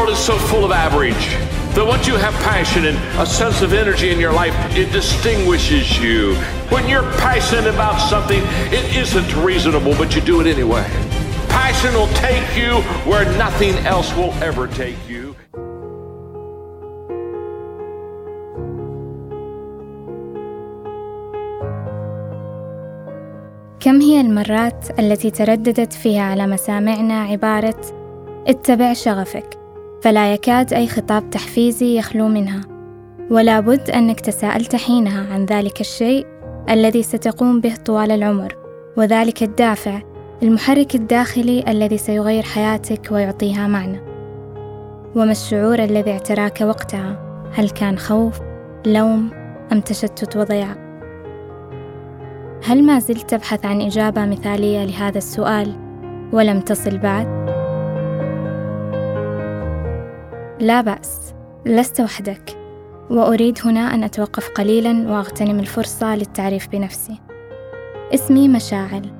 world is so full of average that once you have passion and a sense of energy in your life, it distinguishes you. When you're passionate about something, it isn't reasonable, but you do it anyway. Passion will take you where nothing else will ever take you. كم هي المرات التي ترددت فيها على مسامعنا عبارة اتبع شغفك فلا يكاد أي خطاب تحفيزي يخلو منها. ولا بد أنك تساءلت حينها عن ذلك الشيء الذي ستقوم به طوال العمر وذلك الدافع المحرك الداخلي الذي سيغير حياتك ويعطيها معنى. وما الشعور الذي اعتراك وقتها؟ هل كان خوف لوم أم تشتت وضياع؟ هل ما زلت تبحث عن إجابة مثالية لهذا السؤال ولم تصل بعد؟ لا بأس لست وحدك وأريد هنا أن أتوقف قليلا وأغتنم الفرصة للتعريف بنفسي. اسمي مشاعل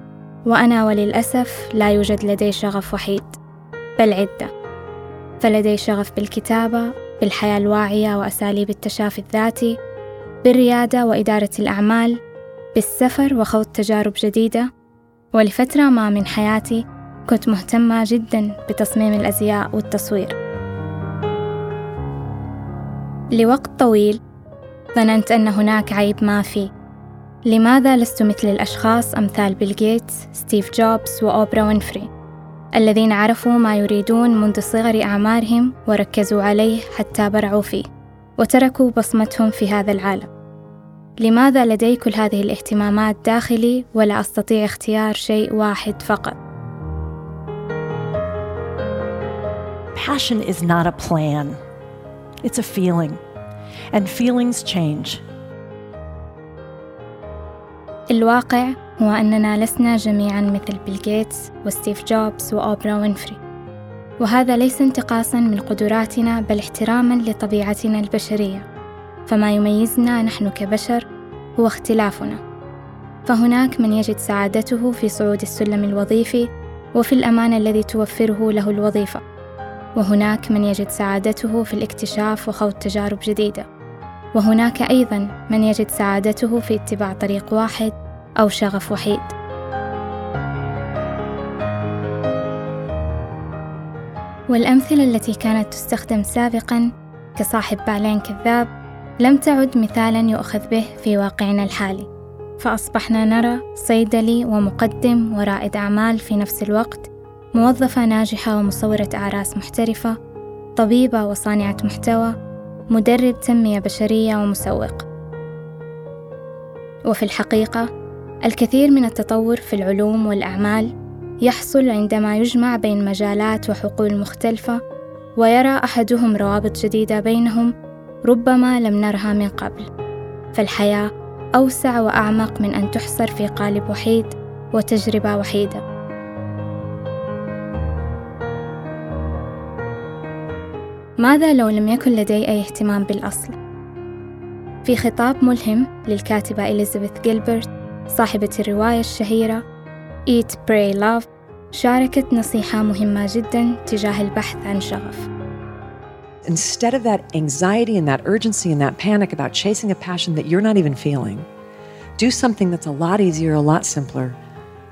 وأنا وللأسف لا يوجد لدي شغف وحيد بل عدة. فلدي شغف بالكتابة بالحياة الواعية وأساليب التشافي الذاتي بالريادة وإدارة الأعمال بالسفر وخوض تجارب جديدة. ولفترة ما من حياتي كنت مهتمة جدا بتصميم الأزياء والتصوير. لوقت طويل ظننت أن هناك عيب ما في لماذا لست مثل الأشخاص أمثال بيل جيتس، ستيف جوبز وأوبرا وينفري الذين عرفوا ما يريدون منذ صغر أعمارهم وركزوا عليه حتى برعوا فيه وتركوا بصمتهم في هذا العالم لماذا لدي كل هذه الاهتمامات داخلي ولا أستطيع اختيار شيء واحد فقط؟ Passion is not a plan. It's a feeling. And feelings change. الواقع هو أننا لسنا جميعا مثل بيل جيتس وستيف جوبز وأوبرا وينفري وهذا ليس انتقاصا من قدراتنا بل احتراما لطبيعتنا البشرية فما يميزنا نحن كبشر هو اختلافنا فهناك من يجد سعادته في صعود السلم الوظيفي وفي الأمان الذي توفره له الوظيفة وهناك من يجد سعادته في الاكتشاف وخوض تجارب جديدة. وهناك أيضا من يجد سعادته في اتباع طريق واحد أو شغف وحيد. والأمثلة التي كانت تستخدم سابقا كصاحب بالين كذاب لم تعد مثالا يؤخذ به في واقعنا الحالي. فأصبحنا نرى صيدلي ومقدم ورائد أعمال في نفس الوقت موظفة ناجحة ومصورة أعراس محترفة طبيبة وصانعة محتوى مدرب تنمية بشرية ومسوق. وفي الحقيقة، الكثير من التطور في العلوم والأعمال يحصل عندما يجمع بين مجالات وحقول مختلفة ويرى أحدهم روابط جديدة بينهم ربما لم نرها من قبل. فالحياة أوسع وأعمق من أن تحصر في قالب وحيد وتجربة وحيدة. ماذا لو لم يكن لدي أي اهتمام بالأصل؟ في خطاب ملهم للكاتبة إليزابيث جيلبرت صاحبة الرواية الشهيرة Eat, Pray, Love شاركت نصيحة مهمة جدا تجاه البحث عن شغف Instead of that anxiety and that urgency and that panic about chasing a passion that you're not even feeling, do something that's a lot easier, a lot simpler.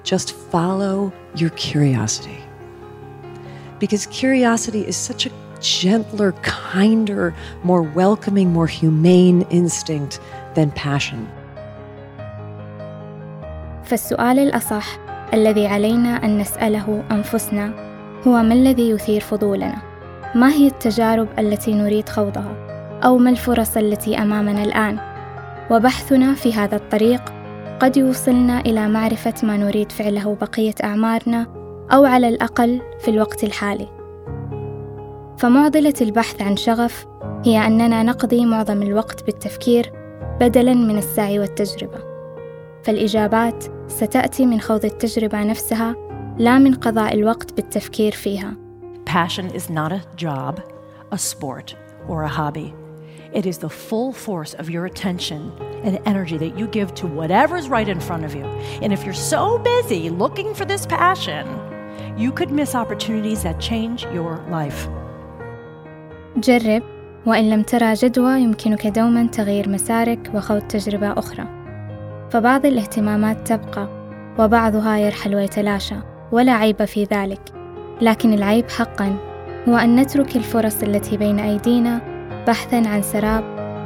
Just follow your curiosity. Because curiosity is such a gentler, kinder, more welcoming, more humane instinct than passion. فالسؤال الأصح الذي علينا أن نسأله أنفسنا هو ما الذي يثير فضولنا؟ ما هي التجارب التي نريد خوضها؟ أو ما الفرص التي أمامنا الآن؟ وبحثنا في هذا الطريق قد يوصلنا إلى معرفة ما نريد فعله بقية أعمارنا أو على الأقل في الوقت الحالي. فمعضلة البحث عن شغف هي أننا نقضي معظم الوقت بالتفكير بدلاً من السعي والتجربة. فالإجابات ستأتي من خوض التجربة نفسها لا من قضاء الوقت بالتفكير فيها. Passion is not a job, a sport, or a hobby. It is the full force of your attention and energy that you give to whatever's right in front of you. And if you're so busy looking for this passion, you could miss opportunities that change your life. جرب وإن لم ترى جدوى يمكنك دوما تغيير مسارك وخوض تجربة أخرى. فبعض الاهتمامات تبقى وبعضها يرحل ويتلاشى ولا عيب في ذلك. لكن العيب حقا هو أن نترك الفرص التي بين أيدينا بحثا عن سراب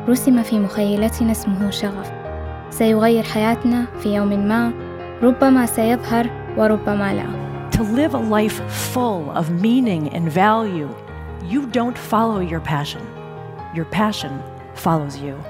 رسم في مخيلتنا اسمه شغف. سيغير حياتنا في يوم ما ربما سيظهر وربما لا. To live a life full of meaning and value, you don't follow your passion. Your passion follows you.